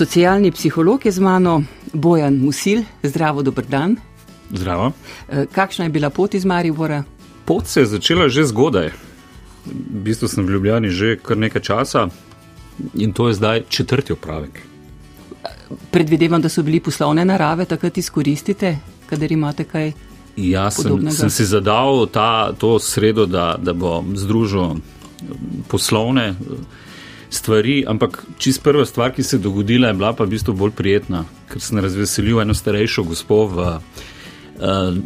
Socialni psiholog je z mano Bojan Musil. Zdravo, dober dan. Zdravo. E, kakšna je bila pot iz Maribora? Pot se je začela že zgodaj. V bistvu sem v Ljubljani že kar nekaj časa in to je zdaj četrti opravek. Predvidevam, da so bili poslovne narave, takrat izkoristite, kadar imate kaj. Ja, sem, sem si zadal ta, to sredo, da, da bom združil poslovne stvari, ampak čist prva stvar, ki se je dogodila, je bila pa v bistvu bolj prijetna, ker sem razveselil eno starejšo gospo v, eh,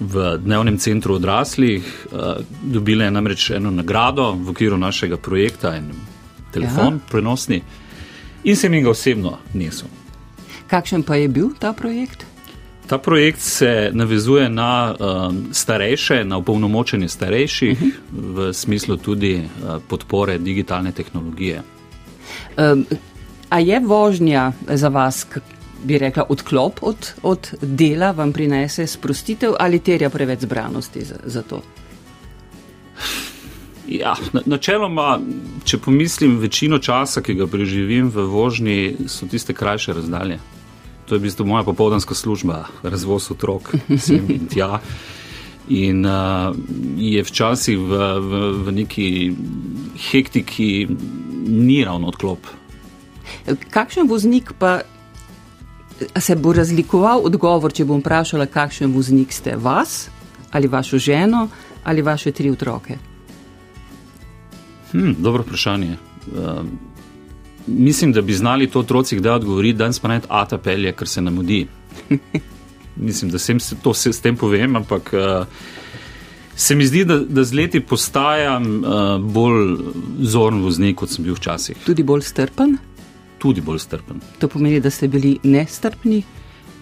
v dnevnem centru odraslih. Eh, dobila je namreč eno nagrado v okviru našega projekta in telefon ja. prenosni in sem jim ga osebno nesel. Kakšen pa je bil ta projekt? Ta projekt se navezuje na um, starejše, na upolnomočenje starejših, uh -huh. v smislu tudi uh, podpore digitalne tehnologije. Um, a je vožnja za vas, bi rekla, odklop od, od dela, vam prinese sprostitev ali terja preveč zbranosti za, za to? Ja, načeloma, če pomislim, večino časa, ki ga preživim v vožnji, so tiste krajše razdalje to je v bistvu moja popoldanska služba, razvoz otrok sem in tja. In uh, je včasih v, v, v neki hektiki ni ravno odklop. Kakšen voznik pa se bo razlikoval odgovor, če bom vprašala, kakšen voznik ste vas ali vašo ženo ali vaše tri otroke? Hmm, dobro vprašanje. Uh, mislim, da bi znali to otroci kdaj odgovoriti, danes pa naj ata pelje, ker se nam mudi. mislim, da sem se to s tem povem, ampak uh, se mi zdi, da, da z leti postajam uh, bolj zoren voznik, kot sem bil včasih. Tudi bolj strpen? Tudi bolj strpen. To pomeni, da ste bili nestrpni?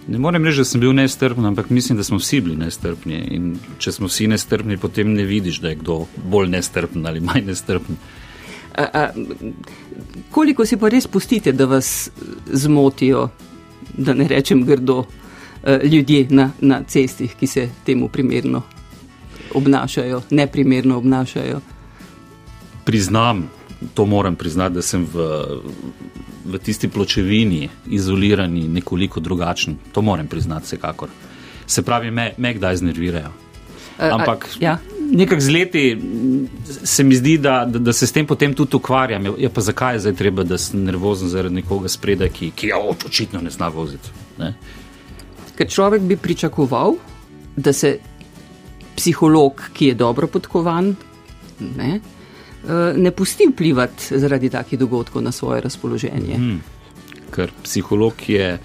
Ne morem reči, da sem bil nestrpen, ampak mislim, da smo vsi bili nestrpni. In če smo vsi nestrpni, potem ne vidiš, da je kdo bolj nestrpen ali manj nestrpen. A, a, koliko si pa res pustite, da vas zmotijo, da ne rečem grdo, eh, ljudje na, na cestih, ki se temu primerno obnašajo, neprimerno obnašajo? Priznam, to moram priznati, da sem v, v tisti pločevini izolirani nekoliko drugačen. To moram priznati, vsekakor. Se pravi, me, me kdaj znervirajo. Ampak a, ja. Nekako z leti se mi zdi, da, da, da se s tem potem tudi ukvarjam. Ja, pa zakaj je zdaj treba, da sem nervozen zaradi nekoga spredaj, ki, ki ja, očitno ne zna voziti? Ne? Ker človek bi pričakoval, da se psiholog, ki je dobro podkovan, ne, eh, ne pusti vplivati zaradi takih dogodkov na svoje razpoloženje. Hmm. Ker psiholog je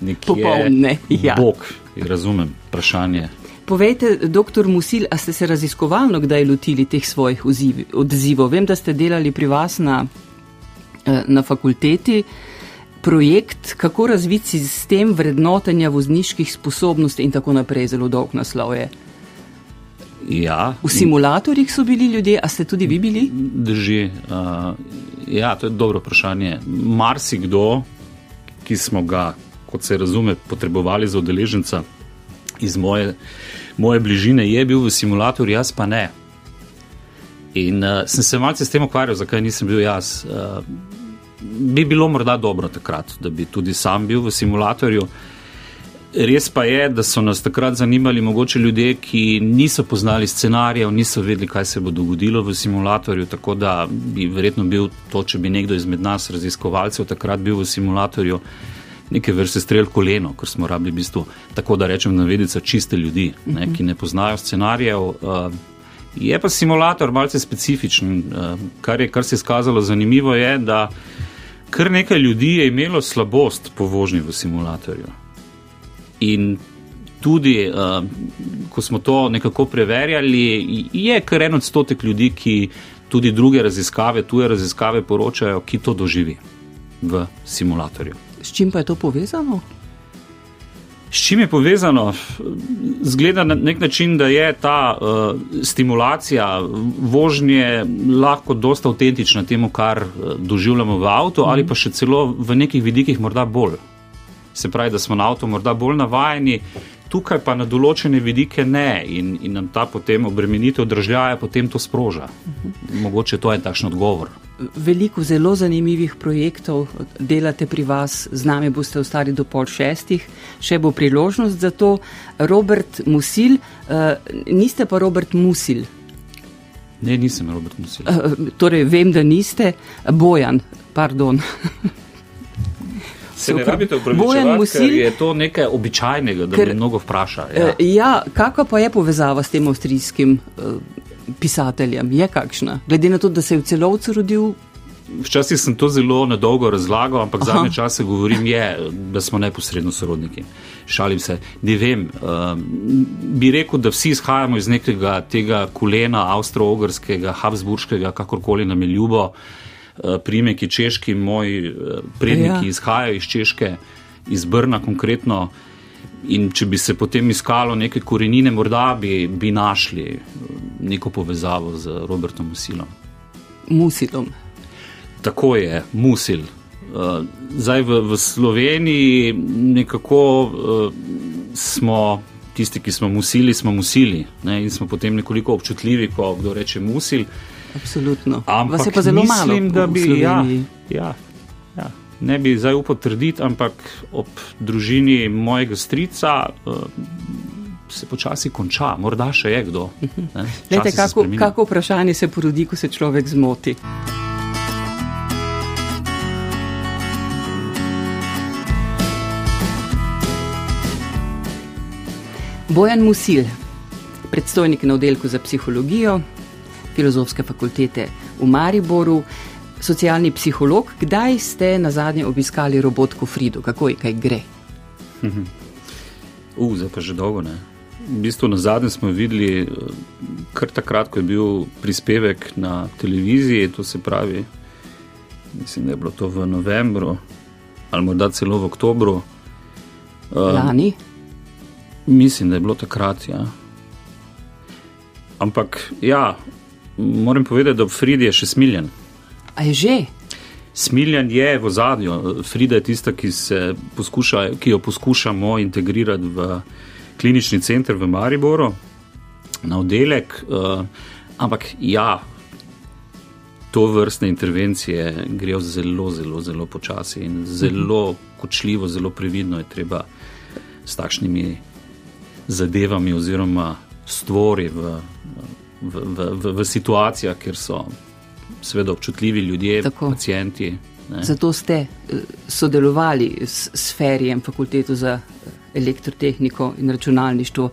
nekje popoln, ne, ja. Bog, razumem vprašanje. Povejte, doktor Musil, a ste se raziskovalno kdaj lotili teh svojih odzivov? Vem, da ste delali pri vas na, eh, na fakulteti projekt, kako razviti sistem vrednotenja vozniških sposobnosti in tako naprej, zelo dolg naslov je. Ja. V simulatorjih so bili ljudje, a ste tudi vi bili? Drži. Uh, ja, to je dobro vprašanje. Marsikdo, ki smo ga, kot se razume, potrebovali za udeleženca, iz moje, moje bližine je bil v simulatorju, jaz pa ne. In uh, sem se malce s tem ukvarjal, zakaj nisem bil jaz. Uh, bi bilo morda dobro takrat, da bi tudi sam bil v simulatorju. Res pa je, da so nas takrat zanimali mogoče ljudje, ki niso poznali scenarijev, niso vedeli, kaj se bo dogodilo v simulatorju. Tako da bi verjetno bil to, če bi nekdo izmed nas, raziskovalcev, takrat bil v simulatorju, uh, neke vrste strel koleno, ker smo rabili v bistvu, tako da rečem, navedica čiste ljudi, ne, ki ne poznajo scenarijev. Uh, je pa simulator malce specifičen, uh, kar, je, kar se je skazalo zanimivo, je, da kar nekaj ljudi je imelo slabost po vožnji v simulatorju. In tudi, uh, ko smo to nekako preverjali, je kar en odstotek ljudi, ki tudi druge raziskave, tuje raziskave poročajo, ki to doživi v simulatorju. S čim pa je to povezano? S čim je povezano? Zgleda na nek način, da je ta uh, stimulacija vožnje lahko dosta avtentična temu, kar uh, doživljamo v avtu, mm. ali pa še celo v nekih vidikih morda bolj. Se pravi, da smo na avtu morda bolj navajeni, tukaj pa na določene vidike ne in, in nam ta potem obremenitev držljaja potem to sproža. Mogoče to je takšen odgovor. Veliko zelo zanimivih projektov delate pri vas, z nami boste ostali do pol šestih, še bo priložnost za to. Robert Musil, uh, niste pa Robert Musil. Ne, nisem Robert Musil. Uh, torej, vem, da niste. Bojan, pardon. Se ne rabite upravičevati, ker je to nekaj običajnega, da ker, me mnogo vpraša. Ja, uh, ja kakva pa je povezava s tem avstrijskim uh, pisateljem? Je kakšna? Glede na to, da se je v celovcu rodil. Včasih sem to zelo nedolgo razlagal, ampak zadnje čase govorim, je, da smo neposredno sorodniki. Šalim se, ne vem. Uh, bi rekel, da vsi izhajamo iz nekega tega kolena avstro-ogrskega, habsburškega, kakorkoli nam je ljubo. Uh, Eh, primeki češki, moji eh, predniki ja. izhajajo iz Češke, iz Brna konkretno. In če bi se potem iskalo neke korenine, morda bi, bi našli eh, neko povezavo z Robertom Musilom. Musilom. Tako je, Musil. Zdaj v, v Sloveniji nekako smo tisti, ki smo musili, smo musili ne? in smo potem nekoliko občutljivi, ko kdo reče musil. Absolutno. Ampak je pa zelo malo. Mislim, da bi. Ja, ja, ja. Ne bi zdaj upal trditi, ampak ob družini mojega strica uh, se počasi konča, morda še je kdo. Lete, kako, kako vprašanje se porodi, ko se človek zmoti? Bojan Musil, predstojnik na oddelku za psihologijo, filozofske fakultete v Mariboru, socialni psiholog. Kdaj ste na zadnje obiskali robotko Frido, kako je kaj gre? Uf, zdaj pa že dolgo ne. V bistvu na zadnje smo videli, eh, kar takrat, ko je bil prispevek na televiziji, to se pravi, mislim, da je bilo to v novembru ali morda celo v oktobru. Eh, Lani? Mislim, da je bilo takrat, ja. Ampak ja, moram povedati, da Frida je še smiljen. A je že? Smiljen je v zadju. Frida je tista, ki, poskuša, ki jo poskušamo integrirati v klinični center v Mariboru, na oddelek. Uh, ampak ja, to vrstne intervencije grejo zelo, zelo, zelo počasi in zelo kočljivo, zelo previdno je treba s takšnimi zadevami oziroma stvori v v, v, v, v situacijah, kjer so seveda občutljivi ljudje, Tako. pacijenti. Ne. Zato ste eh, sodelovali s, s Ferijem, fakulteto za eh, elektrotehniko in računalništvo,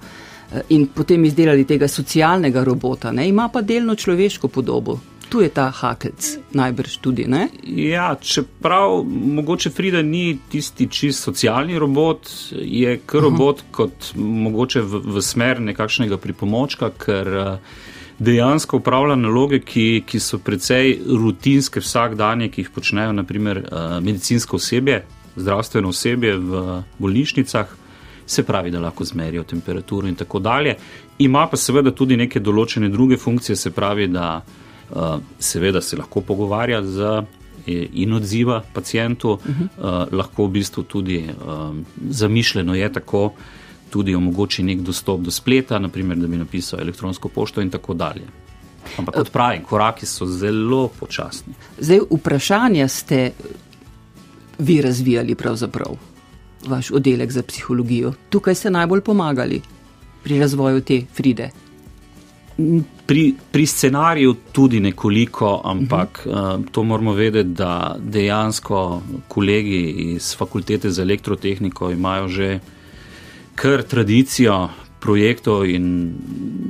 eh, in potem izdelali tega socialnega robota. Ne. Ima pa delno človeško podobo. Tu je ta hakelc, najbrž tudi. Ne? Ja, čeprav mogoče Frida ni tisti čist socialni robot, je kar robot Aha. kot mogoče v, v smer nekakšnega pripomočka, ker uh, dejansko upravlja naloge, ki, ki so precej rutinske vsak dan, ki jih počnejo naprimer eh, medicinsko osebje, zdravstveno osebje v bolnišnicah, se pravi, da lahko zmerijo temperaturo in tako dalje. Ima pa seveda tudi neke določene druge funkcije, se pravi, da eh, seveda se lahko pogovarja z. In odziva pacijentu, uh -huh. uh, lahko v bistvu tudi um, zamišljeno je tako, uh, tudi omogoči nek dostop do spleta, naprimer, da bi napisal elektronsko pošto in tako dalje. Ampak kot pravim, koraki so zelo počasni. Zdaj, vprašanja ste vi razvijali pravzaprav, vaš oddelek za psihologijo. Tukaj ste najbolj pomagali pri razvoju te fride. Pri, pri scenariju tudi nekoliko, ampak uh -huh. uh, to moramo vedeti, da dejansko kolegi iz fakultete za elektrotehniko imajo že kar tradicijo projektov in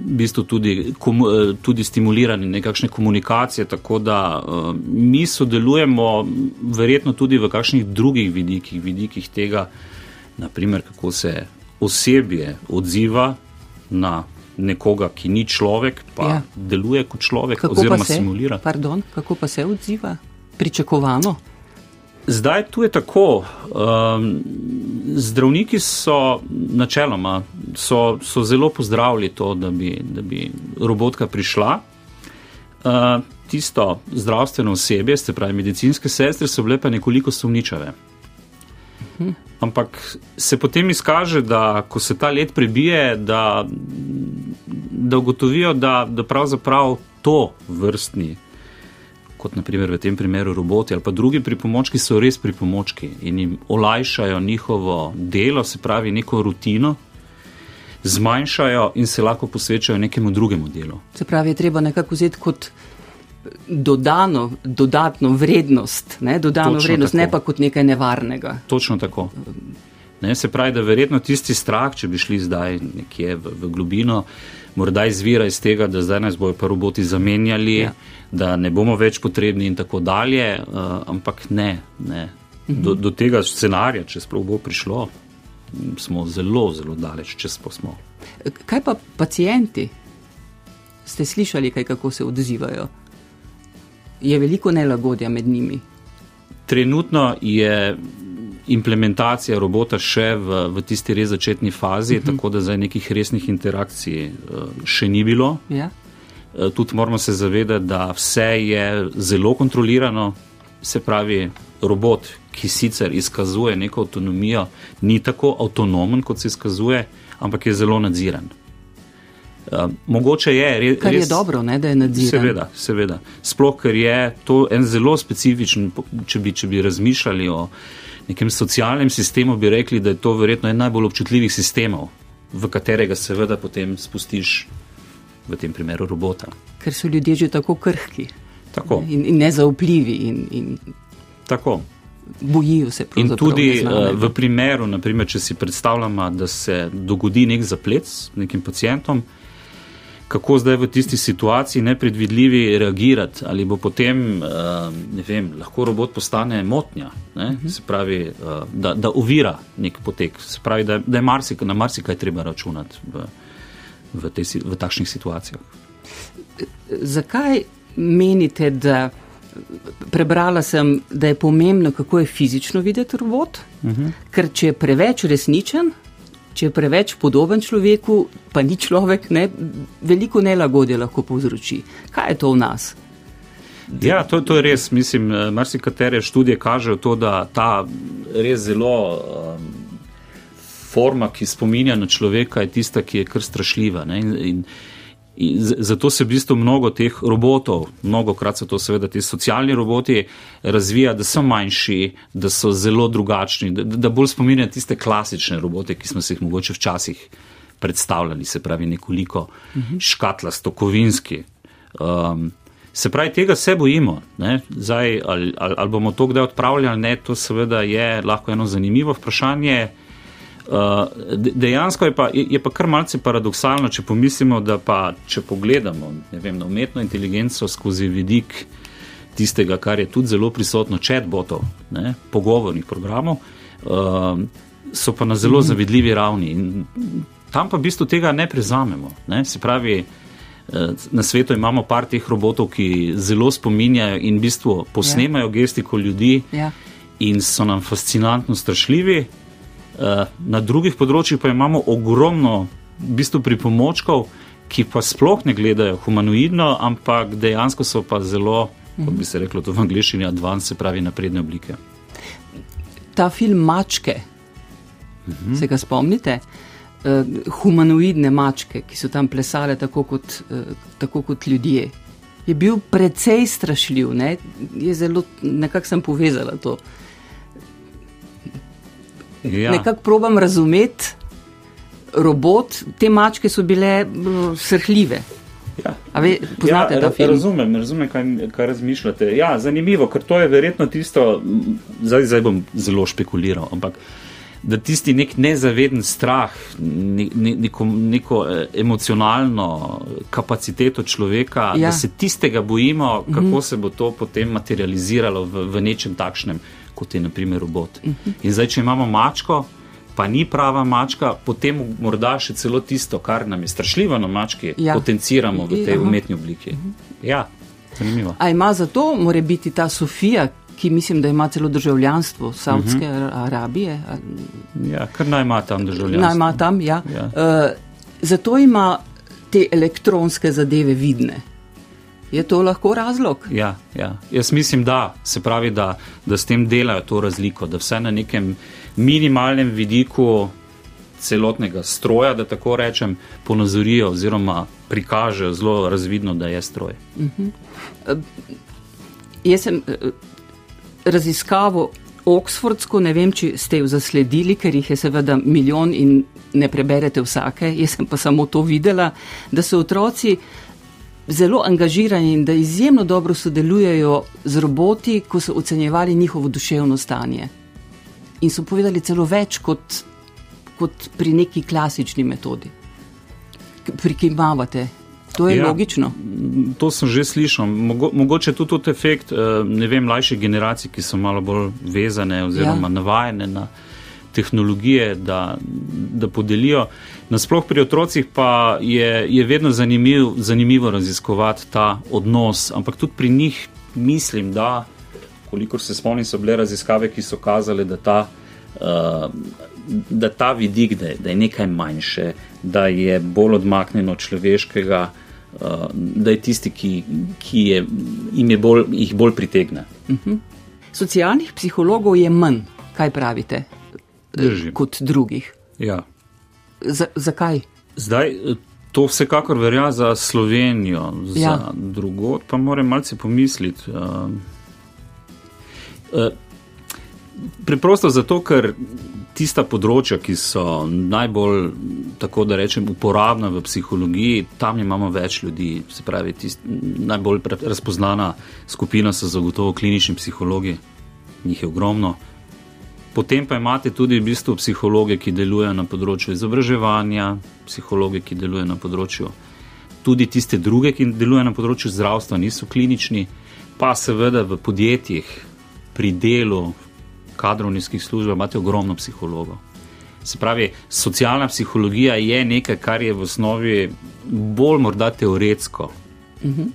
v bistvu tudi, kom, tudi stimuliranje nekakšne komunikacije, tako da uh, mi sodelujemo verjetno tudi v kakšnih drugih vidikih, vidikih tega, naprimer, kako se osebje odziva na nekoga, ki ni človek, pa ja. deluje kot človek kako oziroma se, simulira. Pardon, kako pa se odziva? Pričakovano. Zdaj tu je tako. Um, zdravniki so načeloma so, so zelo pozdravili to, da bi, da bi robotka prišla. Uh, tisto zdravstveno osebje, se pravi medicinske sestre, so bile pa nekoliko sumničave. -huh. ampak se potem izkaže, da ko se ta let prebije, da, da ugotovijo, da, da pravzaprav to vrstni, kot naprimer v tem primeru roboti ali pa drugi pripomočki, so res pripomočki in jim olajšajo njihovo delo, se pravi neko rutino. Zmanjšajo in se lahko posvečajo nekemu drugemu delu. Se pravi, je treba nekako vzeti kot dodano, dodatno vrednost, ne, dodano vrednost ne pa kot nekaj nevarnega. Točno tako. Ne, se pravi, da verjetno tisti strah, če bi šli zdaj nekje v, v globino, morda izvira iz tega, da zdaj nas bojo pa roboti zamenjali, ja. da ne bomo več potrebni in tako dalje, uh, ampak ne. ne. Do, do tega scenarija, če sploh bo prišlo, smo zelo, zelo daleč, če smo. Kaj pa pacijenti? Ste slišali, kaj, kako se odzivajo? je veliko nelagodja med njimi. Trenutno je implementacija robota še v, v tisti res začetni fazi, uh mhm. -huh. tako da zdaj nekih resnih interakcij uh, še ni bilo. Ja. Uh, tudi moramo se zavedati, da vse je zelo kontrolirano, se pravi, robot, ki sicer izkazuje neko avtonomijo, ni tako avtonomen, kot se izkazuje, ampak je zelo nadziran. Uh, mogoče je res. Kar je dobro, ne, da je nadziran. Seveda, seveda. Sploh, ker je to en zelo specifičen, če bi, če bi razmišljali o nekem socialnem sistemu, bi rekli, da je to verjetno en najbolj občutljivih sistemov, v katerega seveda potem spustiš v tem primeru robota. Ker so ljudje že tako krhki tako. In, in nezaupljivi. In, in... Tako. Bojijo se. In tudi uh, v primeru, naprimer, če si predstavljamo, da se dogodi nek zaplet s nekim pacijentom, kako zdaj v tisti situaciji nepredvidljivi reagirati, ali bo potem, eh, ne vem, lahko robot postane motnja, ne? Mhm. se pravi, eh, da, da ovira nek potek, se pravi, da, da je marsik, na marsikaj treba računati v, v, te, v takšnih situacijah. Zakaj menite, da prebrala sem, da je pomembno, kako je fizično videti robot, uh mhm. -huh. ker če je preveč resničen, če je preveč podoben človeku, pa ni človek, ne, veliko nelagodja lahko povzroči. Kaj je to v nas? Ja, to, to je res. Mislim, eh, marsikatere študije kažejo to, da ta res zelo um, forma, ki spominja na človeka, je tista, ki je kar strašljiva. Ne, in, in, Zato se v bistvu mnogo teh robotov, mnogo krat so to seveda ti socialni roboti, razvija, da so manjši, da so zelo drugačni, da, da bolj spominjajo tiste klasične robote, ki smo se jih mogoče včasih predstavljali, se pravi nekoliko škatlasto, kovinski. Um, se pravi, tega se bojimo. Zdaj, ali, ali, ali bomo to kdaj odpravljali, ne, to seveda je lahko eno zanimivo vprašanje. Uh, dejansko je pa, je pa kar malce paradoksalno, če pomislimo, da pa če pogledamo vem, na umetno inteligenco skozi vidik tistega, kar je tudi zelo prisotno, chatbotov, ne, pogovornih programov, uh, so pa na zelo mhm. zavidljivi ravni. In tam pa v bistvu tega ne prezamemo. Ne. Se pravi, uh, na svetu imamo par teh robotov, ki zelo spominjajo in v bistvu posnemajo ja. gestiko ljudi ja. in so nam fascinantno strašljivi. Eh, na drugih področjih pa imamo ogromno v bistvu pripomočkov, ki pa sploh ne gledajo humanoidno, ampak dejansko so pa zelo, kot bi se reklo v angliščini, advanced, se pravi napredne oblike. Ta film Mačke, uhum. se ga spomnite? Uh, humanoidne mačke, ki so tam plesale tako kot, uh, tako kot ljudje, je bil precej strašljiv. Ne? Nekako sem povezala to. Ja. nekako probam razumeti robot, te mačke so bile srhljive. Ja. Ve, poznate ja, ta film? Razumem, razumem kaj, kaj razmišljate. Ja, zanimivo, ker to je verjetno tisto, zdaj, zdaj bom zelo špekuliral, ampak da tisti nek nezaveden strah, ne, ne, neko, neko eh, emocionalno kapaciteto človeka, ja. da se tistega bojimo, kako mm -hmm. se bo to potem materializiralo v, v nečem takšnem kot je naprimer robot. Uh -huh. In zdaj, če imamo mačko, pa ni prava mačka, potem morda še celo tisto, kar nam je strašljivo na mački, ja. potenciramo v tej umetni obliki. Uh -huh. Ja, zanimivo. A ima zato, mora biti ta Sofija, ki mislim, da ima celo državljanstvo Saudske uh -huh. Arabije? Ja, kar naj ima tam državljanstvo. Naj ima tam, ja. ja. Uh, zato ima te elektronske zadeve vidne. Je to lahko razlog? Ja, ja. Jaz mislim, da se pravi, da, da s tem delajo to razliko, da vse na nekem minimalnem vidiku celotnega stroja, da tako rečem, ponazorijo oziroma prikažejo zelo razvidno, da je stroj. Uh -huh. uh, jaz sem uh, raziskavo Oxfordsko, ne vem, če ste jo zasledili, ker jih je seveda milijon in ne preberete vsake, jaz sem pa samo to videla, da so otroci zelo angažirani in da izjemno dobro sodelujejo z roboti, ko so ocenjevali njihovo duševno stanje. In so povedali celo več kot, kot pri neki klasični metodi. Prikimavate. To je ja, logično. To sem že slišal. Mogo, mogoče tudi tudi efekt, eh, vem, mlajših generacij, ki so malo bolj vezane oziroma ja. navajene na tehnologije, da, da podelijo. Nasploh pri otrocih pa je, je vedno zanimiv, zanimivo raziskovati ta odnos, ampak tudi pri njih mislim, da, kolikor se spomnim, so bile raziskave, ki so kazale, da ta, uh, da ta vidik, da je, da je nekaj manjše, da je bolj odmaknjeno od človeškega, uh, da je tisti, ki, ki je, je bolj, jih bolj pritegne. Uh mhm. -huh. Socialnih psihologov je manj, kaj pravite? Drži. kot drugih. Ja. Z, zakaj? Zdaj, to vsekakor verja za Slovenijo, za ja. drugot, pa moram malce pomisliti. Uh, uh, preprosto zato, ker tista področja, ki so najbolj, tako da rečem, uporabna v psihologiji, tam imamo več ljudi. Se pravi, tist, najbolj razpoznana skupina so zagotovo klinični psihologi, njih je ogromno. Potem pa imate tudi v bistvu psihologe, ki delujejo na področju izobraževanja, psihologe, ki delujejo na področju tudi tiste druge, ki delujejo na področju zdravstva, niso klinični, pa seveda v podjetjih, pri delu, kadrovniških službah imate ogromno psihologov. Se pravi, socialna psihologija je nekaj, kar je v osnovi bolj morda teoretsko. Mhm.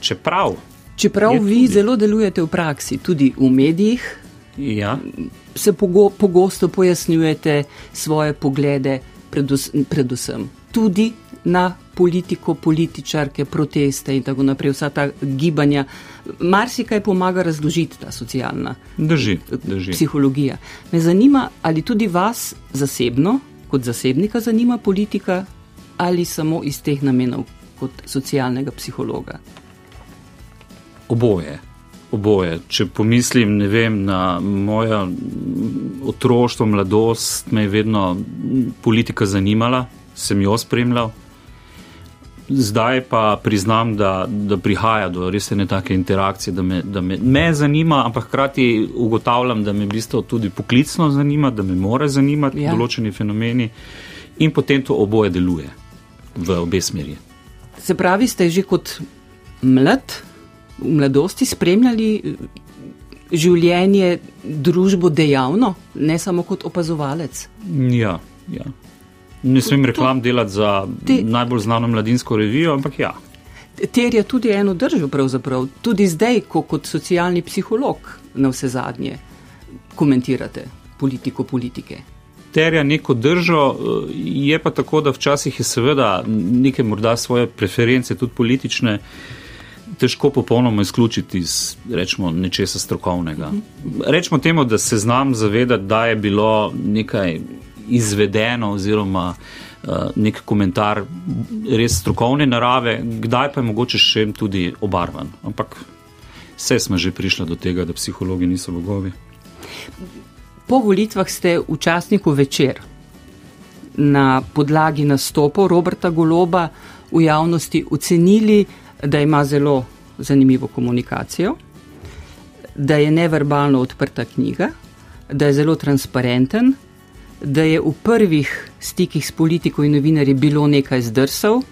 Čeprav. Čeprav vi tudi. zelo delujete v praksi, tudi v medijih. Ja se pogo, pogosto pojasnjujete svoje poglede, predvs, predvsem tudi na politiko, političarke, proteste in tako naprej, vsa ta gibanja. Marsikaj pomaga razložiti ta socialna drži, drži. psihologija. Me zanima, ali tudi vas zasebno, kot zasebnika, zanima politika ali samo iz teh namenov kot socialnega psihologa. Oboje oboje. Če pomislim vem, na moje otroštvo, mladost, me je vedno politika zanimala, sem jo spremljal. Zdaj pa priznam, da, da prihaja do res ne take interakcije, da, me, da me, me zanima, ampak hkrati ugotavljam, da me v bistvu tudi poklicno zanima, da me more zanimati ja. določeni fenomeni in potem to oboje deluje v obe smeri. Se pravi, ste že kot mlad v mladosti spremljali eh, življenje, družbo dejavno, ne samo kot opazovalec? Ja, ja. ne smem reklam delati za te, najbolj znano mladinsko revijo, ampak ja. Terja tudi eno držo, pravzaprav tudi zdaj, ko kot socialni psiholog na vse zadnje komentirate politiko politike. Terja neko držo, eh, je pa tako, da včasih je seveda neke morda svoje preference, tudi politične, uh, težko popolnoma izključiti iz rečemo, nečesa strokovnega. Rečemo temu, da se znam zavedati, da je bilo nekaj izvedeno oziroma uh, nek komentar res strokovne narave, kdaj pa je mogoče še tudi obarvan. Ampak vse smo že prišli do tega, da psihologi niso bogovi. Po volitvah ste v časniku večer na podlagi nastopov Roberta Goloba v javnosti ocenili, da ima zelo zanimivo komunikacijo, da je neverbalno odprta knjiga, da je zelo transparenten, da je v prvih stikih s politiko in novinarji bilo nekaj zdrsov,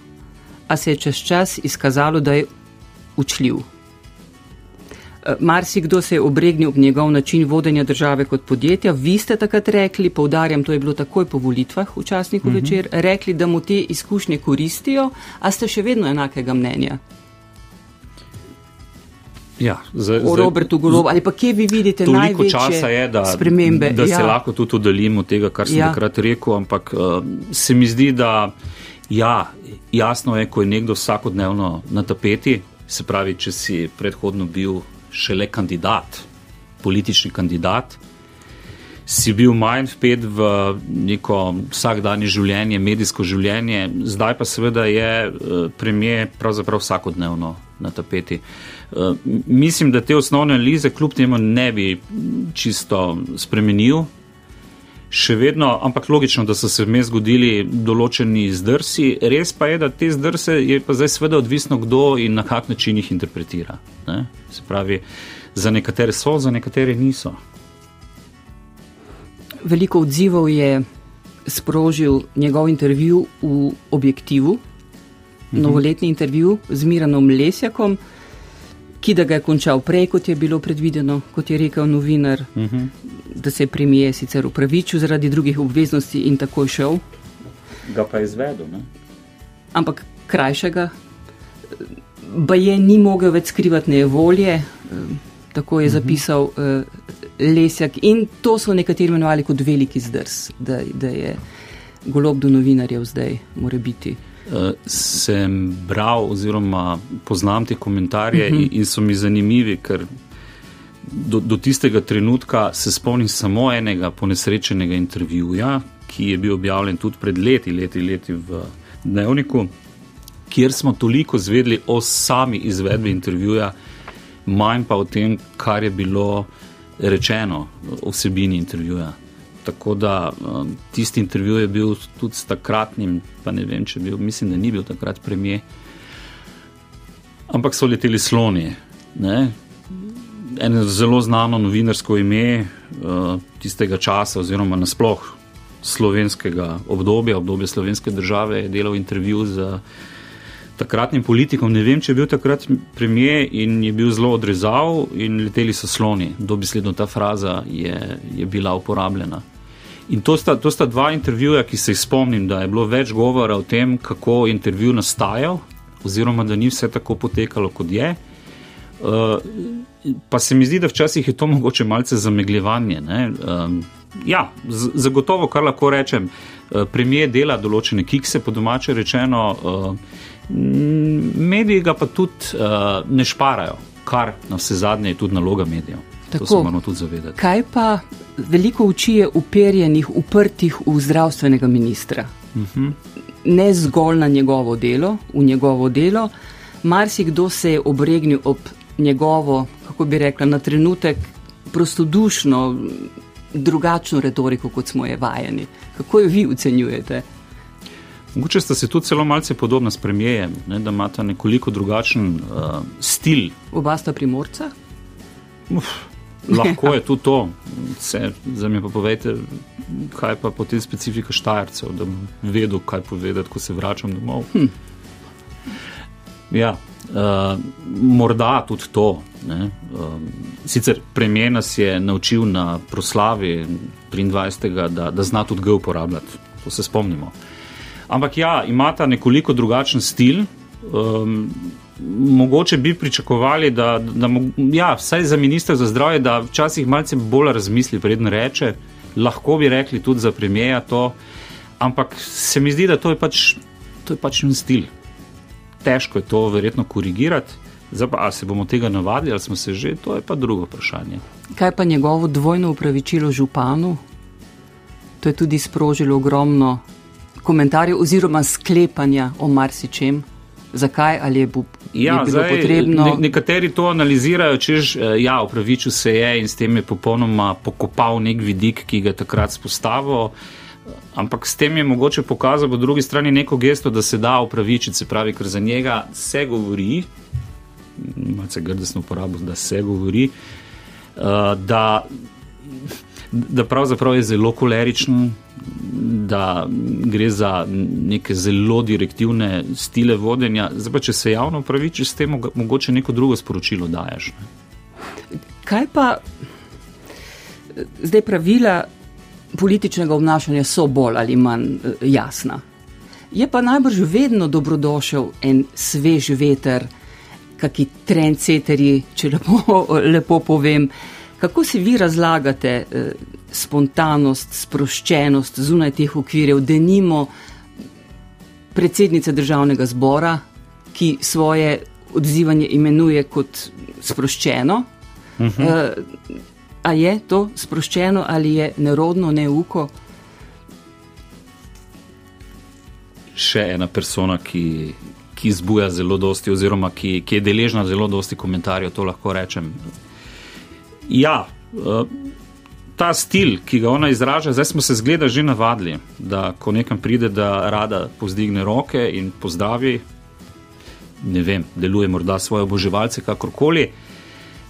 a se je čez čas izkazalo, da je učljiv. Marsikdo se je obregnil ob njegov način vodenja države kot podjetja. Vi ste takrat rekli, povdarjam, to je bilo takoj po volitvah v časniku uh mhm. -huh. večer, rekli, da mu te izkušnje koristijo, a ste še vedno enakega mnenja. Ja, zdaj, o Robertu Golobu ali pa kje vi vidite največje časa je, da, spremembe? Da ja. se lahko tudi oddaljimo od tega, kar sem ja. takrat rekel, ampak uh, se mi zdi, da ja, jasno je, ko je nekdo vsakodnevno na tapeti, se pravi, če si predhodno bil šele kandidat, politični kandidat, si bil manj vpet v neko vsakdanje življenje, medijsko življenje, zdaj pa seveda je uh, premijer pravzaprav vsakodnevno na tapeti. Uh, mislim, da te osnovne analize kljub temu ne bi čisto spremenil. Še vedno, ampak logično, da so se vmes zgodili določeni zdrsi. Res pa je, da te zdrse je pa zdaj seveda odvisno, kdo in na kak način jih interpretira. Ne? Se pravi, za nekatere so, za nekatere niso. Veliko odzivov je sprožil njegov intervju v Objektivu, mhm. novoletni intervju z Miranom Lesjakom, ki da ga je končal prej, kot je bilo predvideno, kot je rekel novinar, mhm. da se je premije sicer upravičil zaradi drugih obveznosti in tako šel. Ga pa je izvedel. Ne? Ampak krajšega, pa je ni mogel več skrivati nevolje, tako je mhm. zapisal. Mhm lesjak in to so nekateri imenovali kot veliki zdrs, da, da je golob do novinarjev zdaj, mora biti. Uh, sem bral oziroma poznam te komentarje uh mhm. -huh. in so mi zanimivi, ker do, do tistega trenutka se spomnim samo enega ponesrečenega intervjuja, ki je bil objavljen tudi pred leti, leti, leti v dnevniku, kjer smo toliko zvedli o sami izvedbi intervjuja, manj pa o tem, kar je bilo rečeno o vsebini intervjuja. Tako da um, tisti intervju je bil tudi s takratnim, pa ne vem, če bil, mislim, da ni bil takrat premijer. Ampak so leteli sloni. Ne? Eno zelo znano novinarsko ime uh, tistega časa, oziroma nasploh slovenskega obdobja, obdobja slovenske države, je delal intervju z takratnim politikom. Ne vem, če je bil takrat premijer in je bil zelo odrezal in leteli so sloni. Dobisledno ta fraza je, je bila uporabljena. In to sta, to sta dva intervjuja, ki se jih spomnim, da je bilo več govora o tem, kako je intervju nastajal, oziroma da ni vse tako potekalo, kot je. Uh, pa se mi zdi, da včasih je to mogoče malce zamegljevanje. Uh, ja, zagotovo, kar lahko rečem, uh, premijer dela določene kikse, po domače rečeno. Uh, mediji ga pa tudi uh, ne šparajo, kar na vse zadnje je tudi naloga medijev. Tako, to se moramo tudi zavedati. Kaj pa veliko uči je uperjenih, uprtih v zdravstvenega ministra? Uh mhm. -huh. Ne zgolj na njegovo delo, v njegovo delo. Marsikdo se je obregnil ob njegovo, kako bi rekla, na trenutek prostodušno, drugačno retoriko, kot smo je vajeni. Kako jo vi ocenjujete? Mogoče sta se tudi zelo malce podobna s premijejem, ne, da imata nekoliko drugačen uh, stil. Oba sta primorca? Uf, lahko je tudi to. Za me pa povejte, kaj pa potem specifika štajercev, da bi vedel, kaj povedati, ko se vračam domov. Hm. Ja, uh, morda tudi to. Ne. Uh, sicer premijer nas je naučil na proslavi 23. da, da zna tudi G uporabljati, to se spomnimo. Ampak ja, imata nekoliko drugačen stil. Um, mogoče bi pričakovali, da, da ja, vsaj za ministra za zdravje, da včasih malce bolj razmisli, predn reče. Lahko bi rekli tudi za premijeja to, ampak se mi zdi, da to je pač, to je pač en stil. Težko je to verjetno korigirati. Zdaj pa, ali se bomo tega navadili, ali smo se že, to je pa drugo vprašanje. Kaj pa njegovo dvojno upravičilo županu? To je tudi sprožilo ogromno komentarjev oziroma sklepanja o marsičem. Zakaj ali je, bu, ja, je bilo zdaj, potrebno? Ne, nekateri to analizirajo, čež eh, ja, upravičil se je in s tem je popolnoma pokopal nek vidik, ki ga je takrat spostavil. Ampak s tem je mogoče pokazati po drugi strani neko gesto, da se da upravičiti, se pravi, ker za njega se govori, malce grdesno uporabo, da se govori, uh, da, da pravzaprav je zelo koleričen, da gre za neke zelo direktivne stile vodenja. Zdaj pa, če se javno praviči s tem, mogoče neko drugo sporočilo daješ. Ne? Kaj pa zdaj pravila političnega obnašanja so bolj ali manj eh, jasna? Je pa najbrž vedno dobrodošel en svež veter, kakšni trendseteri, če lepo, lepo povem. Kako si vi razlagate? Eh, spontanost, sproščenost zunaj teh okvirjev, da nimo predsednice državnega zbora, ki svoje odzivanje imenuje kot sproščeno. Uh -huh. A je to sproščeno ali je nerodno, neuko? Še ena persona, ki, ki zbuja zelo dosti, oziroma ki, ki je deležna zelo dosti komentarjev, to lahko rečem. Ja, uh, ta stil, ki ga ona izraža, zdaj smo se zgleda že navadili, da ko nekam pride, da rada pozdigne roke in pozdravi, ne vem, deluje morda svoje oboževalce, kakorkoli.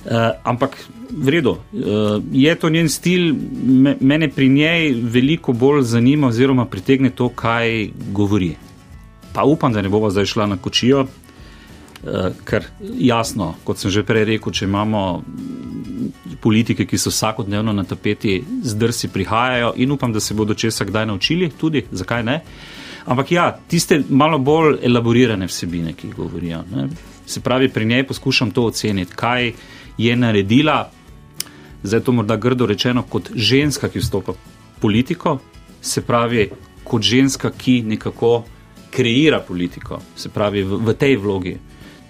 Uh, ampak v redu, uh, je to njen stil, me, mene pri njej veliko bolj zanima, oziroma pritegne to, kaj govori. Pa upam, da ne bova zdaj šla na kočijo, uh, ker jasno, kot sem že prej rekel, če imamo politike, ki so vsakodnevno na tapeti, zdrsi prihajajo in upam, da se bodo česa kdaj naučili, tudi zakaj ne. Ampak ja, tiste malo bolj elaborirane vsebine, ki jih govorijo. Ne. Se pravi, pri njej poskušam to oceniti, kaj je naredila, zdaj to morda grdo rečeno, kot ženska, ki vstopa v politiko, se pravi, kot ženska, ki nekako kreira politiko, se pravi, v, v tej vlogi.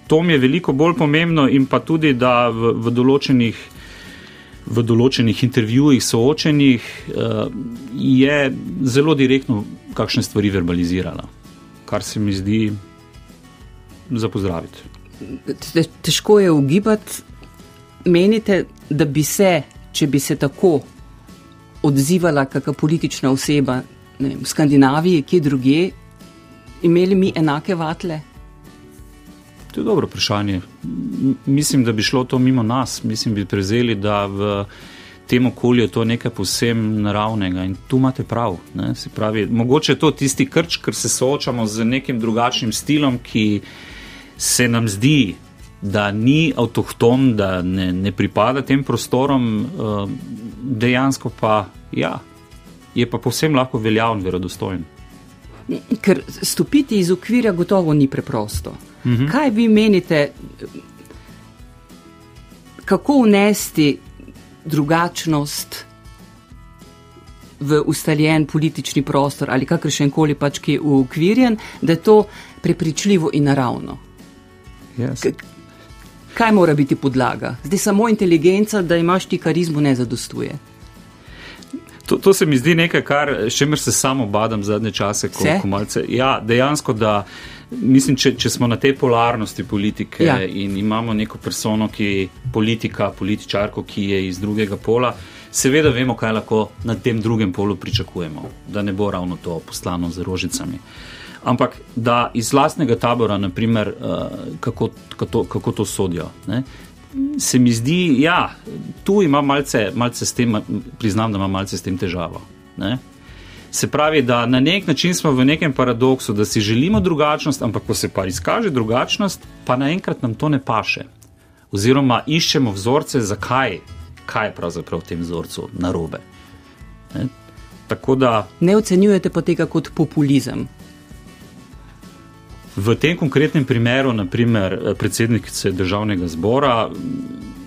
To mi je veliko bolj pomembno, in pa tudi, da v, v določenih v določenih intervjujih, soočenih, eh, je zelo direktno kakšne stvari verbalizirala, kar se mi zdi za pozdraviti. Težko je ugibati, menite, da bi se, če bi se tako odzivala kakšna politična oseba vem, v Skandinaviji, kje druge, imeli mi enake vatle? To je dobro vprašanje. Mislim, da bi šlo to mimo nas. Mislim, bi prezeli, da v tem okolju je to nekaj posebno naravnega in tu imate prav. Pravi, mogoče je to tisti krč, ker se soočamo z nekim drugačnim stilom, ki se nam zdi, da ni avtohton, da ne, ne pripada tem prostorom, eh, dejansko pa ja, je pa povsem lahko veljaven, verodostojen. Ker stopiti iz okvira gotovo ni preprosto. -hmm. Kaj vi menite, kako unesti drugačnost v ustaljen politični prostor ali kakršen koli pač, ki je ukvirjen, da je to prepričljivo in naravno? Yes. Kaj mora biti podlaga? Zdaj samo inteligenca, da imaš ti karizmo, ne zadostuje. To, to se mi zdi nekaj, kar še mer se samo badam zadnje čase, ko, ko malce. Ja, dejansko, da mislim, če, če smo na tej polarnosti politike ja. in imamo neko persono, ki je politika, političarko, ki je iz drugega pola, seveda vemo, kaj lahko na tem drugem polu pričakujemo, da ne bo ravno to poslano z rožicami. Ampak da iz lastnega tabora, naprimer, uh, kako, kako, kako to sodijo. Ne? Se mi zdi, da ja, tu ima malce, malce s tem, priznam, da ima malce s tem težavo. Ne? Se pravi, da na nek način smo v nekem paradoksu, da si želimo drugačnost, ampak ko se pa izkaže drugačnost, pa naenkrat nam to ne paše. Oziroma iščemo vzorce, zakaj kaj je pravzaprav v tem vzorcu narobe. Ne? Da, ne ocenjujete pa tega kot populizem. V tem konkretnem primeru, naprimer predsednice državnega zbora,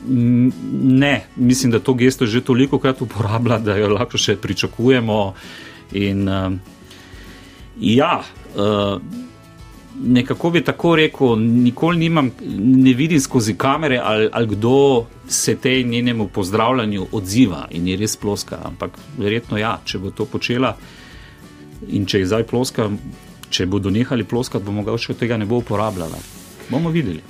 ne, mislim, da to gesto že toliko krat uporablja, da jo lahko še pričakujemo. In uh, ja, uh, nekako bi tako rekel, nikoli nimam, ne vidim skozi kamere, ali, ali kdo se tej njenemu pozdravljanju odziva in je res ploska. Ampak verjetno ja, če bo to počela in če je zdaj ploska, če bodo nehali ploskati, bomo ga še tega ne bo uporabljala. Bomo videli.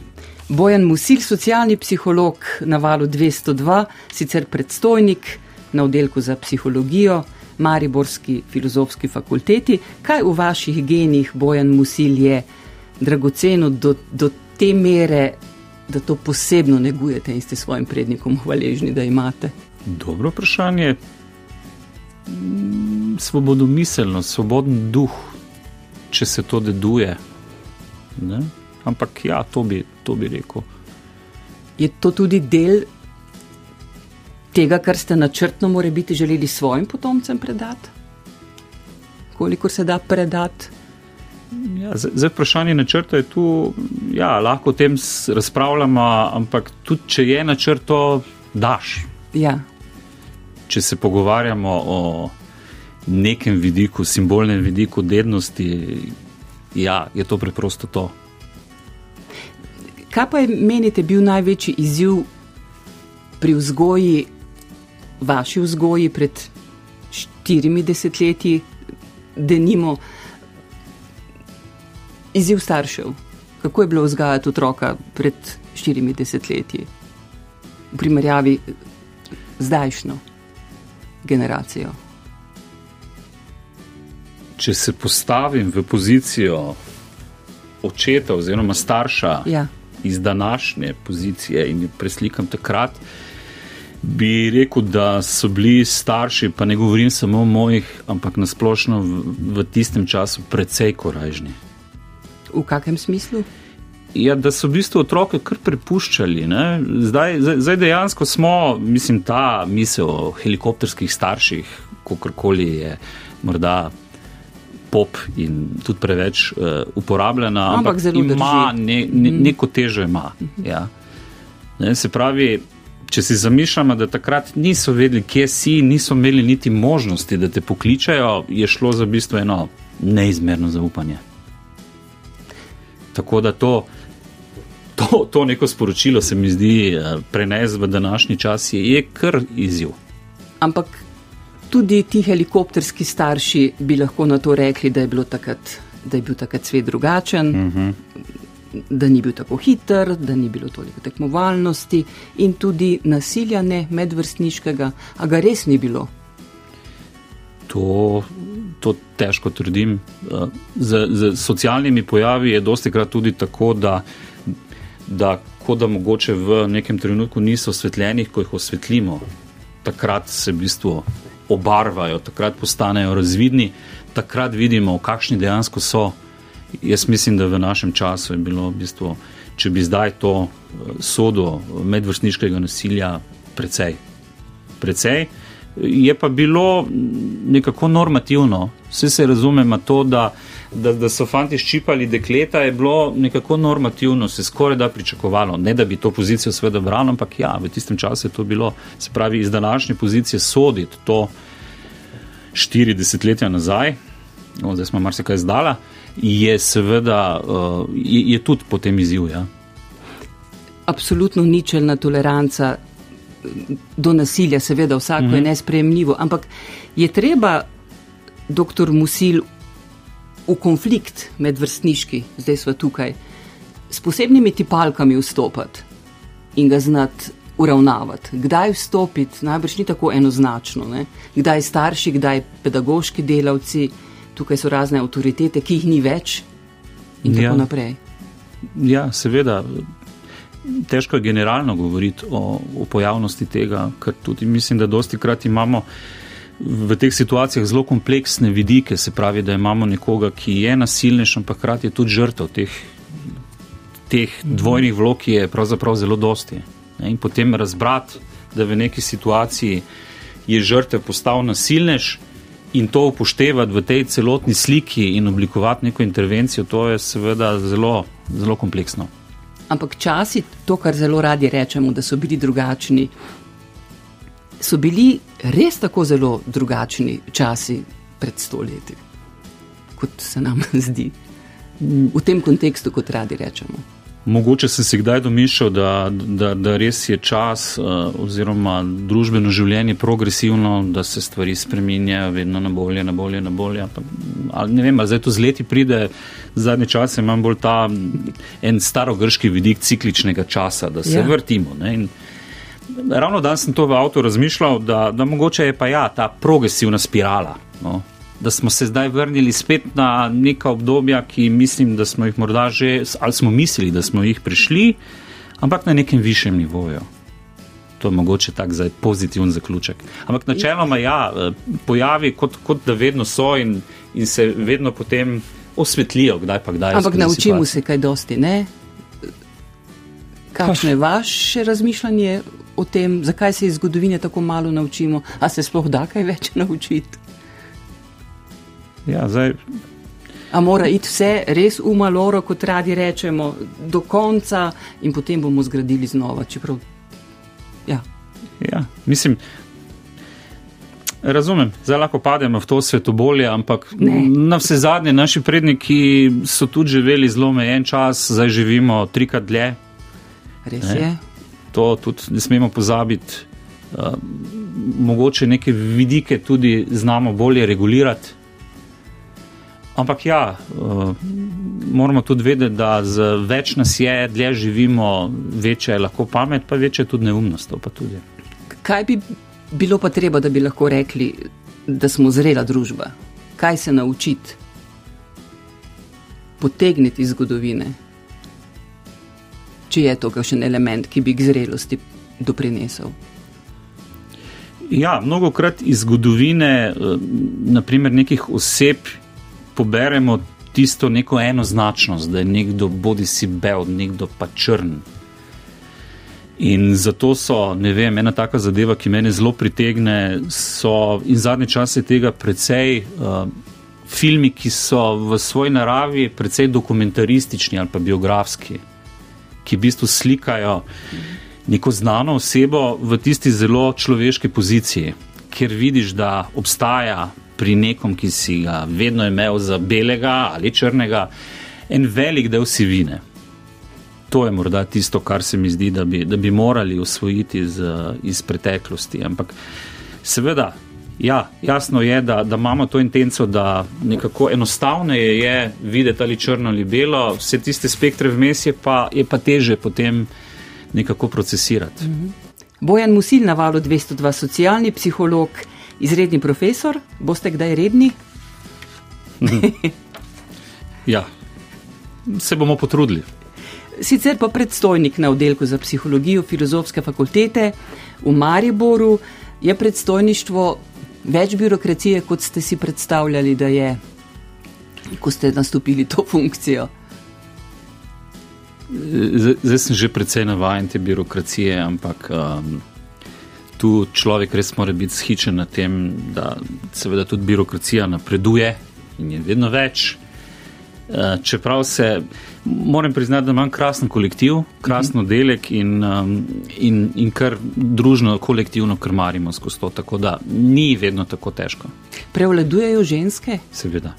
Bojan Musil, socialni psiholog na valu 202, sicer predstojnik na oddelku za psihologijo. Mariborski filozofski fakulteti. Kaj v vaših genih, Bojan Musil, je dragoceno do, do te mere, da to posebno negujete in ste svojim prednikom hvaležni, da imate? Dobro vprašanje. Svobodno miselnost, svoboden duh, če se to deduje. Ne? Ampak ja, to bi, to bi rekel. Je to tudi del tega, kar ste načrtno, more biti želeli svojim potomcem predati? Kolikor se da predati? Ja, zdaj, vprašanje načrta je tu, ja, lahko o tem razpravljamo, ampak tudi če je načrt, to daš. Ja. Če se pogovarjamo o nekem vidiku, simbolnem vidiku dednosti, ja, je to preprosto to. Kaj pa je, menite, bil največji izziv pri vzgoji vaši vzgoji pred štirimi desetletji, da nimo izziv staršev? Kako je bilo vzgajati otroka pred štirimi desetletji v primerjavi z zdajšnjo generacijo? Če se postavim v pozicijo očeta oziroma starša Ja. iz današnje pozicije in jo preslikam takrat, bi rekel, da so bili starši, pa ne govorim samo o mojih, ampak nasplošno v, v tistem času precej korajžni. V kakem smislu? Ja, da so v bistvu otroke kar prepuščali. ne. Zdaj, zdaj, dejansko smo, mislim, ta misel o helikopterskih starših, kakorkoli je morda pop in tudi preveč uh, uporabljena, Ampak ampak, ima ne, ne, neko težo. Ima, ja. ne, se pravi, če si zamišljamo, da takrat niso vedeli, kje si, niso imeli niti možnosti, da te pokličajo, je šlo za v bistvu eno neizmerno zaupanje. Tako da to, to, to neko sporočilo se mi zdi eh, prenesti v današnji čas je, je kar izziv. Ampak tudi ti helikopterski starši bi lahko na to rekli, da je, bilo takrat, da je bil takrat svet drugačen, uh -huh. Da ni bil tako hiter, da ni bilo toliko tekmovalnosti in tudi nasilja ne medvrstniškega, a ga res ni bilo. To, to težko trdim. Eh, Z, z socialnimi pojavi je dosti krat tudi tako, da, da, kot da mogoče v nekem trenutku niso osvetljeni, ko jih osvetlimo, takrat se v bistvu obarvajo, takrat postanejo razvidni, takrat vidimo, kakšni dejansko so. Jaz mislim, da v našem času je bilo, v bistvu, če bi zdaj to eh, sodo medvrstniškega nasilja, precej. precej. Je pa bilo nekako normativno, vse se razumemo to, da, da, da so fanti ščipali dekleta, je bilo nekako normativno, se skoraj da pričakovalo. Ne da bi to pozicijo seveda branil, ampak ja, v tistem času je to bilo, se pravi, iz današnje pozicije soditi to 40 letja nazaj, no, zdaj smo marsikaj zdala, je seveda, uh, je, je tudi potem izziv. Ja. Absolutno ničelna toleranca do nasilja, seveda vsako mm -hmm. je nespremljivo, ampak je treba, doktor Musil, v konflikt medvrstniški, zdaj smo tukaj, s posebnimi tipalkami vstopati in ga znati uravnavati. Kdaj vstopiti, najbrž ni tako enoznačno. Ne? Kdaj starši, kdaj pedagoški delavci, tukaj so razne avtoritete, ki jih ni več in tako Ja. naprej. Ja, seveda. Težko je generalno govoriti o, o pojavnosti tega, ker tudi mislim, da dosti krat imamo v teh situacijah zelo kompleksne vidike, se pravi, da imamo nekoga, ki je nasilnejši, ampak hkrati je tudi žrtev teh, teh dvojnih vlog, ki je pravzaprav zelo dosti. In potem razbrati, da v neki situaciji je žrtev postal nasilnež in to upoštevati v tej celotni sliki in oblikovati neko intervencijo, to je seveda zelo, zelo kompleksno. Ampak časi, to, kar zelo radi rečemo, da so bili drugačni, so bili res tako zelo drugačni časi pred stoletji, kot se nam zdi. V tem kontekstu, kot radi rečemo. Mogoče sem si kdaj domišljal, da, da, da res je čas uh, oziroma družbeno življenje progresivno, da se stvari spreminjajo vedno na bolje, na bolje, na bolje. Pa, ali ne vem, ali zdaj to z leti pride, zadnje čase imam bolj ta en starogrški vidik cikličnega časa, da se ja. vrtimo. Ne, in ravno danes sem to v avtu razmišljal, da, da mogoče je pa ja ta progresivna spirala. No. Da smo se zdaj vrnili spet na neka obdobja, ki mislim, da smo jih morda že, ali smo mislili, da smo jih prišli, ampak na nekem višjem nivoju. To je mogoče tak zdaj pozitiven zaključek. Ampak načeloma ja, eh, pojavi kot, kot da vedno so in, in se vedno potem osvetlijo, kdaj pa kdaj. Ampak naučimo se kaj dosti, ne? Kakšno je vaše razmišljanje o tem, zakaj se iz zgodovine tako malo naučimo, a se sploh da kaj več naučiti? Ja, zdaj, A mora iti vse res v maloro, kot radi rečemo, do konca in potem bomo zgradili znova. Čeprav, ja. Ja, mislim, razumem, zdaj lahko pademo v to svetobolje, ampak Ne. na vse zadnje naši predniki so tudi živeli zelo omejen čas, zdaj živimo trikrat dlje. Res Ne. je. To tudi ne smemo pozabiti. mogoče neke vidike tudi znamo bolje regulirati. Ampak ja, uh, moramo tudi vedeti, da z več nas je, dlje živimo, večja je lahko pamet, pa večja je tudi neumnost. Tudi. Kaj bi bilo pa treba, da bi lahko rekli, da smo zrela družba? Kaj se naučiti? Potegniti iz zgodovine, če je to kakšen element, ki bi k zrelosti doprinesel. Ja, mnogo krat iz zgodovine, eh, naprimer nekih oseb, poberemo tisto neko enoznačnost, da je nekdo bodi si bel, nekdo pa črn. In zato so, ne vem, ena taka zadeva, ki mene zelo pritegne, so in zadnje čase tega precej uh, filmi, ki so v svoji naravi precej dokumentaristični ali pa biografski, ki v bistvu slikajo neko znano osebo v tisti zelo človeški poziciji, kjer vidiš, da obstaja pri nekom, ki si ga vedno imel za belega ali črnega, en velik del sivine. To je morda tisto, kar se mi zdi, da bi, da bi morali usvojiti iz, iz preteklosti. Ampak seveda, ja, jasno je, da, da imamo to intenco, da nekako enostavno je, je videti ali črno ali belo, vse tiste spektre vmes je pa, je pa teže potem nekako procesirati. Mhm. Bojan Musil na valu 202, socialni psiholog izredni profesor, boste kdaj redni? ja, se bomo potrudili. Sicer pa predstojnik na oddelku za psihologijo Filozofske fakultete v Mariboru je predstojništvo več birokracije, kot ste si predstavljali, da je, ko ste nastopili to funkcijo. Zdaj sem že precej navaden te birokracije, ampak um, tu človek res mora biti schičen na tem, da seveda tudi birokracija napreduje in je vedno več. Eh, čeprav se moram priznati, da imam krasen kolektiv, krasen oddelek in, um, in, in kar družno, kolektivno krmarimo skozi to, tako da ni vedno tako težko. Prevladujejo ženske? Seveda.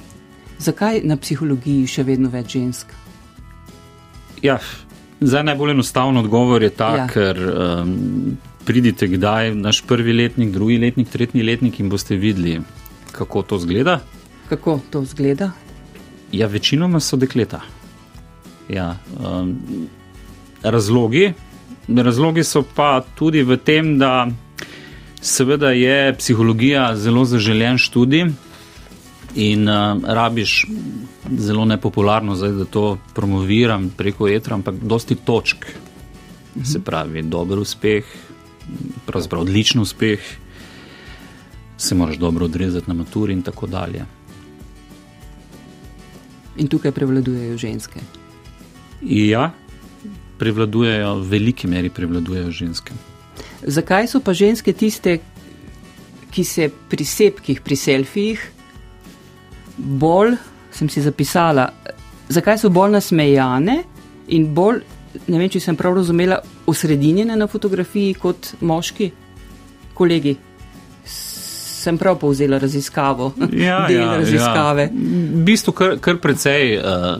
Zakaj na psihologiji še vedno več žensk? Ja, zdaj najbolj enostavno odgovor je ta, ja. ker um, pridite kdaj, naš prvi letnik, drugi letnik, tretji letnik in boste videli, kako to zgleda. Kako to zgleda? Ja, večinoma so dekleta. Ja, um, razlogi, razlogi so pa tudi v tem, da seveda je psihologija zelo zaželen študij. In uh, rabiš zelo nepopularno, zdaj, da to promoviram preko etra, ampak dosti točk. Se pravi, dober uspeh, pravzaprav odličen uspeh, se moraš dobro odrezati na maturi in tako dalje. In tukaj prevladujejo ženske. Ja, prevladujejo, v veliki meri prevladujejo ženske. Zakaj so pa ženske tiste, ki se pri sepkih, pri selfijih, bolj, sem si zapisala, zakaj so bolj nasmejane in bolj ne vem, če sem prav razumela, osredinjene na fotografiji kot moški kolegi. Sem prav povzela raziskavo, ja, del ja, raziskave. Ja. V bistvu kar, kar precej uh,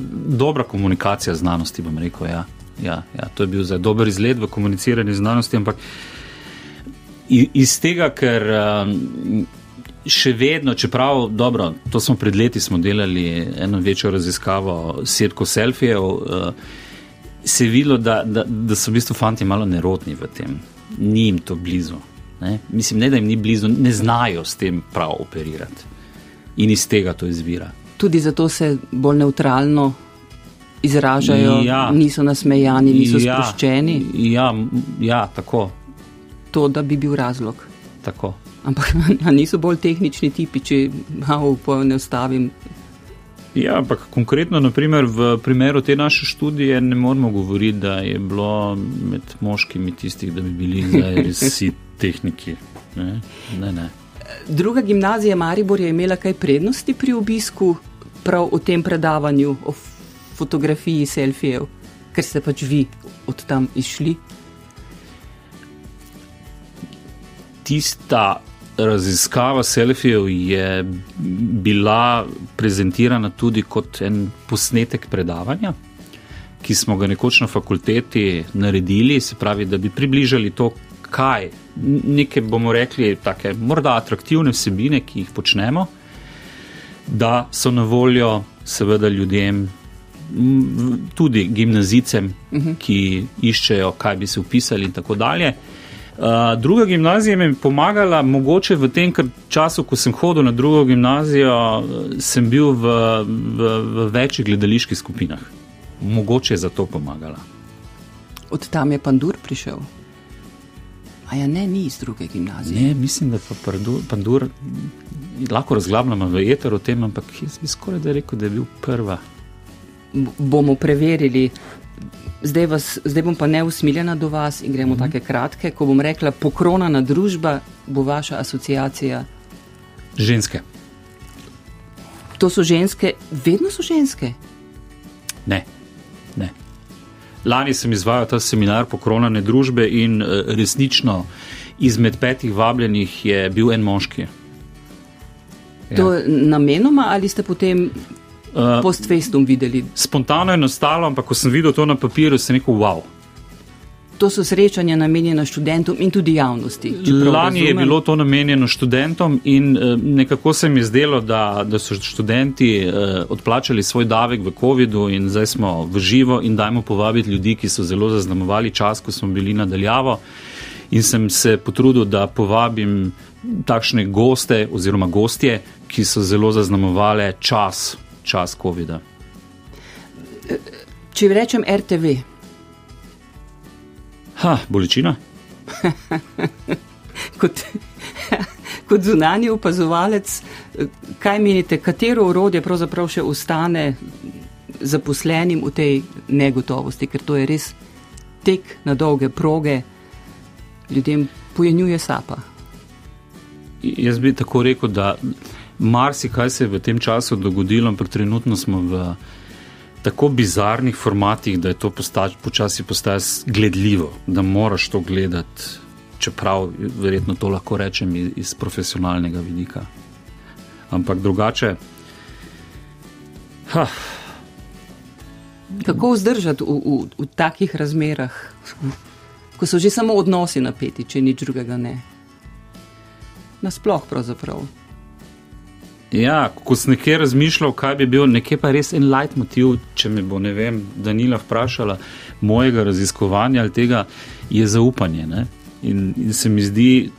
dobra komunikacija znanosti, bom rekel. Ja. Ja, ja, to je bil za dober izgled v komuniciranju znanosti, ampak iz tega, ker um, še vedno, čeprav dobro, to smo pred leti smo delali eno večjo raziskavo setko selfijev. Uh, se je videlo, da, da, da so v bistvu fanti malo nerodni v tem, ni jim to blizu. Ne? Mislim, ne da jim ni blizu, ne znajo s tem prav operirati. In iz tega to izvira. Tudi zato se bolj neutralno izražajo, ja. niso nasmejani, niso ja. sproščeni. Ja, ja, tako. To, da bi bil razlog. Tako. Ampak niso bolj tehnični tipi, če malo poenostavim Ja, ampak konkretno, naprimer, v primeru te naše študije ne moramo govoriti, da je bilo med moškimi tistih, da bi bili res vsi tehniki. Ne? Ne, ne. Druga gimnazija Maribor je imela kaj prednosti pri obisku prav o tem predavanju, o fotografiji selfijev, ker ste pač vi od tam išli. Tista raziskava selfijev je bila prezentirana tudi kot en posnetek predavanja, ki smo ga nekoč na fakulteti naredili, se pravi, da bi približali to, kaj, neke bomo rekli, take morda atraktivne vsebine, ki jih počnemo, da so na voljo seveda ljudem, tudi gimnazicem, uh mhm. -huh. ki iščejo, kaj bi se upisali in tako dalje. Uh, druga gimnazija mi je pomagala, mogoče v tem času, ko sem hodil na drugo gimnazijo, sem bil v, v, v večjih gledaliških skupinah. Mogoče je za to pomagala. Od tam je Pandur prišel. A ja, ne, ni iz druge gimnazije. Ne, mislim, da pa Pandur, Pandur lahko razglabljamo v eteru o tem, ampak jaz bi skoraj da rekel, da je bil prva. B bomo preverili. Zdaj, vas, zdaj bom pa neusmiljena do vas in gremo mm -hmm. tako kratke. Ko bom rekla, pokronana družba bo vaša asociacija. Ženske. To so ženske, vedno so ženske. Ne, ne. Lani sem izvajal ta seminar pokronane družbe in eh, resnično izmed petih vabljenih je bil en moški. To ja. namenoma ali ste potem uh, post festum videli? Spontano je nastalo, ampak ko sem videl to na papirju, sem rekel: wow. To so srečanja namenjena študentom in tudi javnosti. Lani je bilo to namenjeno študentom in uh, nekako se mi je zdelo, da, da so študenti uh, odplačali svoj davek v COVID-u in zdaj smo v živo in dajmo povabiti ljudi, ki so zelo zaznamovali čas, ko smo bili nadaljavo. In sem se potrudil, da povabim takšne goste oziroma gostje, ki so zelo zaznamovali čas, čas COVID-a. Če rečem RTV. Ha, bolečina. kot, kot zunanji opazovalec, kaj menite, katero urodje pravzaprav še ostane zaposlenim v tej negotovosti, ker to je res tek na dolge proge, ljudem pojenjuje sapa. Jaz bi tako rekel, da marsikaj se je v tem času dogodilo, ampak trenutno smo v tako bizarnih formatih, da je to postač, počasi postaje gledljivo, da moraš to gledati, čeprav verjetno to lahko rečem iz, iz profesionalnega vidika. Ampak drugače. Ha. Kako vzdržati v, v, v takih razmerah, ko so že samo odnosi napeti, če nič drugega ne? nasploh. Pravzaprav. Ja, ko sem nekaj razmišljal, kaj bi bil nekaj pa res en leitmotiv, če me bo, ne vem, Danila vprašala, mojega raziskovanja ali tega, je zaupanje. In, in se mi zdi,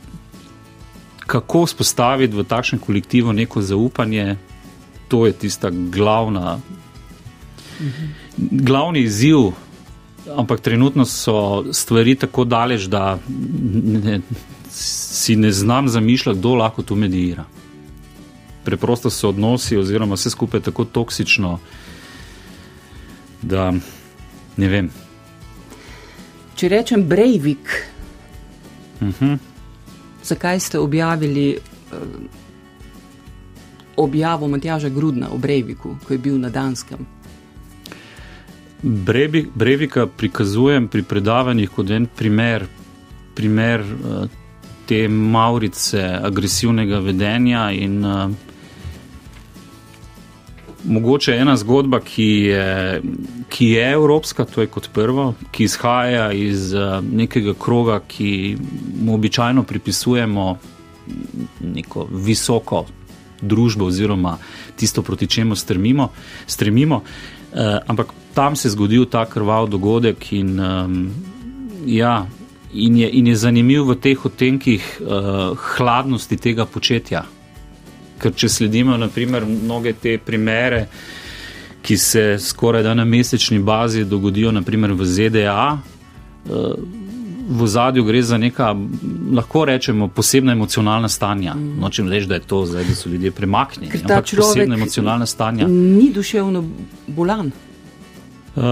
kako spostaviti v takšnem kolektivu neko zaupanje, to je tista glavna, mhm. glavni izziv. Ampak trenutno so stvari tako daleč, da ne, si ne znam zamišljati, kdo lahko tu medijira. Preprosto so odnosi, oziroma vse skupaj tako toksično, da ne vem. Če rečem Breivik, uh mhm. -huh. zakaj ste objavili uh, objavo Matjaža Grudna o Breiviku, ko je bil na Danskem? Breivika prikazujem pri predavanjih kot en primer, primer uh, te maurice agresivnega vedenja in uh, mogoče ena zgodba, ki je, ki je evropska, to je kot prvo, ki izhaja iz uh, nekega kroga, ki mu običajno pripisujemo neko visoko družbo oziroma tisto, proti čemu strmimo. stremimo. Uh, ampak tam se je zgodil ta krvav dogodek in um, ja, in je, in je zanimiv v teh otenkih uh, hladnosti tega početja. Ker če sledimo, naprimer, mnoge te primere, ki se skoraj da na mesečni bazi dogodijo, naprimer v ZDA, uh, v zadju gre za neka, lahko rečemo, posebna emocionalna stanja. Mm. Nočem reči, da je to zdaj, da so ljudje premaknjeni. Ampak posebna emocionalna stanja. Ni duševno bolan. Uh,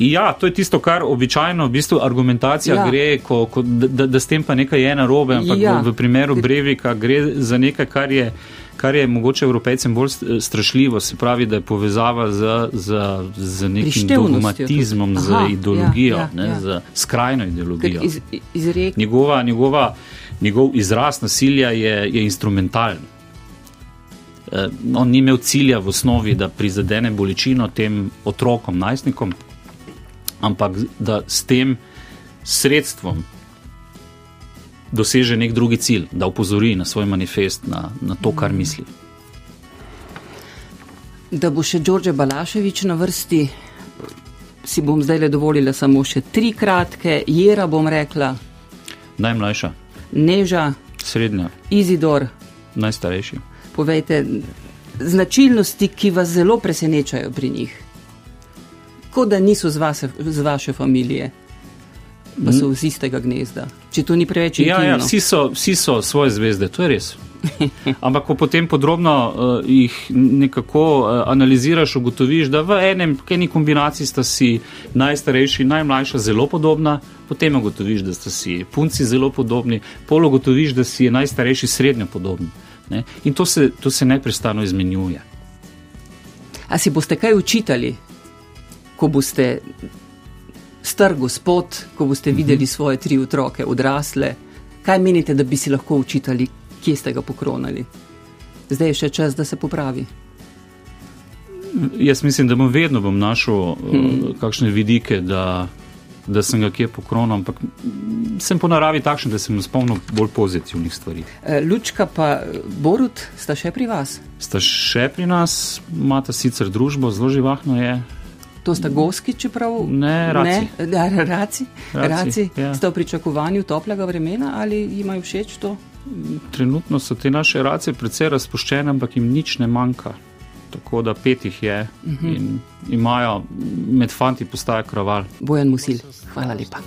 Ja, to je tisto, kar običajno v bistvu argumentacija ja. gre, ko, ko, da, da s tem pa nekaj je narobe, ampak ja. v, v primeru Brevika gre za nekaj, kar je, kar je mogoče evropejcem bolj strašljivo, se pravi, da je povezava z, z, z nekim dogmatizmom, Aha, z ja, ideologijo, ja, ja, ne, ja. z skrajno ideologijo. Iz, izrek... njegova, njegova, njegov izraz nasilja je, je instrumentalen. Eh, on ni imel cilja v osnovi, da prizadene bolečino tem otrokom, najstnikom, ampak da s tem sredstvom doseže nek drugi cilj, da upozori na svoj manifest, na, na to, kar misli. Da bo še Đorđe Balaševič na vrsti, si bom zdaj le dovolila samo še tri kratke. Jera bom rekla. Najmlajša. Neža. Srednja. Izidor. Najstarejši. Povejte značilnosti, ki vas zelo presenečajo pri njih. Kot da niso z, vase, z vaše familije pa so iz istega gnezda. Če to ni preveč ja, ja, vsi, so, vsi so svoje zvezde, to je res. Ampak, ko potem podrobno uh, jih nekako uh, analiziraš, ugotoviš, da v enem, eni kombinaciji sta si najstarejši in najmlajša zelo podobna, potem ugotoviš, da sta si punci zelo podobni, pol ugotoviš, da si najstarejši srednjo podobni. Ne? In to se, to se neprestano izmenjuje. A si boste kaj učitali, ko boste star gospod, ko boste videli svoje tri otroke odrasle, kaj menite, da bi si lahko učitali, kje ste ga pokronali? Zdaj je še čas, da se popravi. Jaz mislim, da bom vedno bom našel hmm. kakšne vidike, da, da sem ga kje pokronil, ampak sem po naravi takšen, da sem spomnil bolj pozitivnih stvari. E, Lučka pa Borut sta še pri vas? Sta še pri nas, imata sicer družbo, zelo živahno je. To sta goski, čeprav ne raci. Ne, da, raci, raci, raci ja. ste v pričakovanju toplega vremena ali imajo všeč to? Trenutno so te naše race precej razpuščene, ampak jim nič ne manjka. Tako da pet jih je uh mhm. -huh. in imajo med fanti postaje kraval. Bojan Musil, hvala lepa.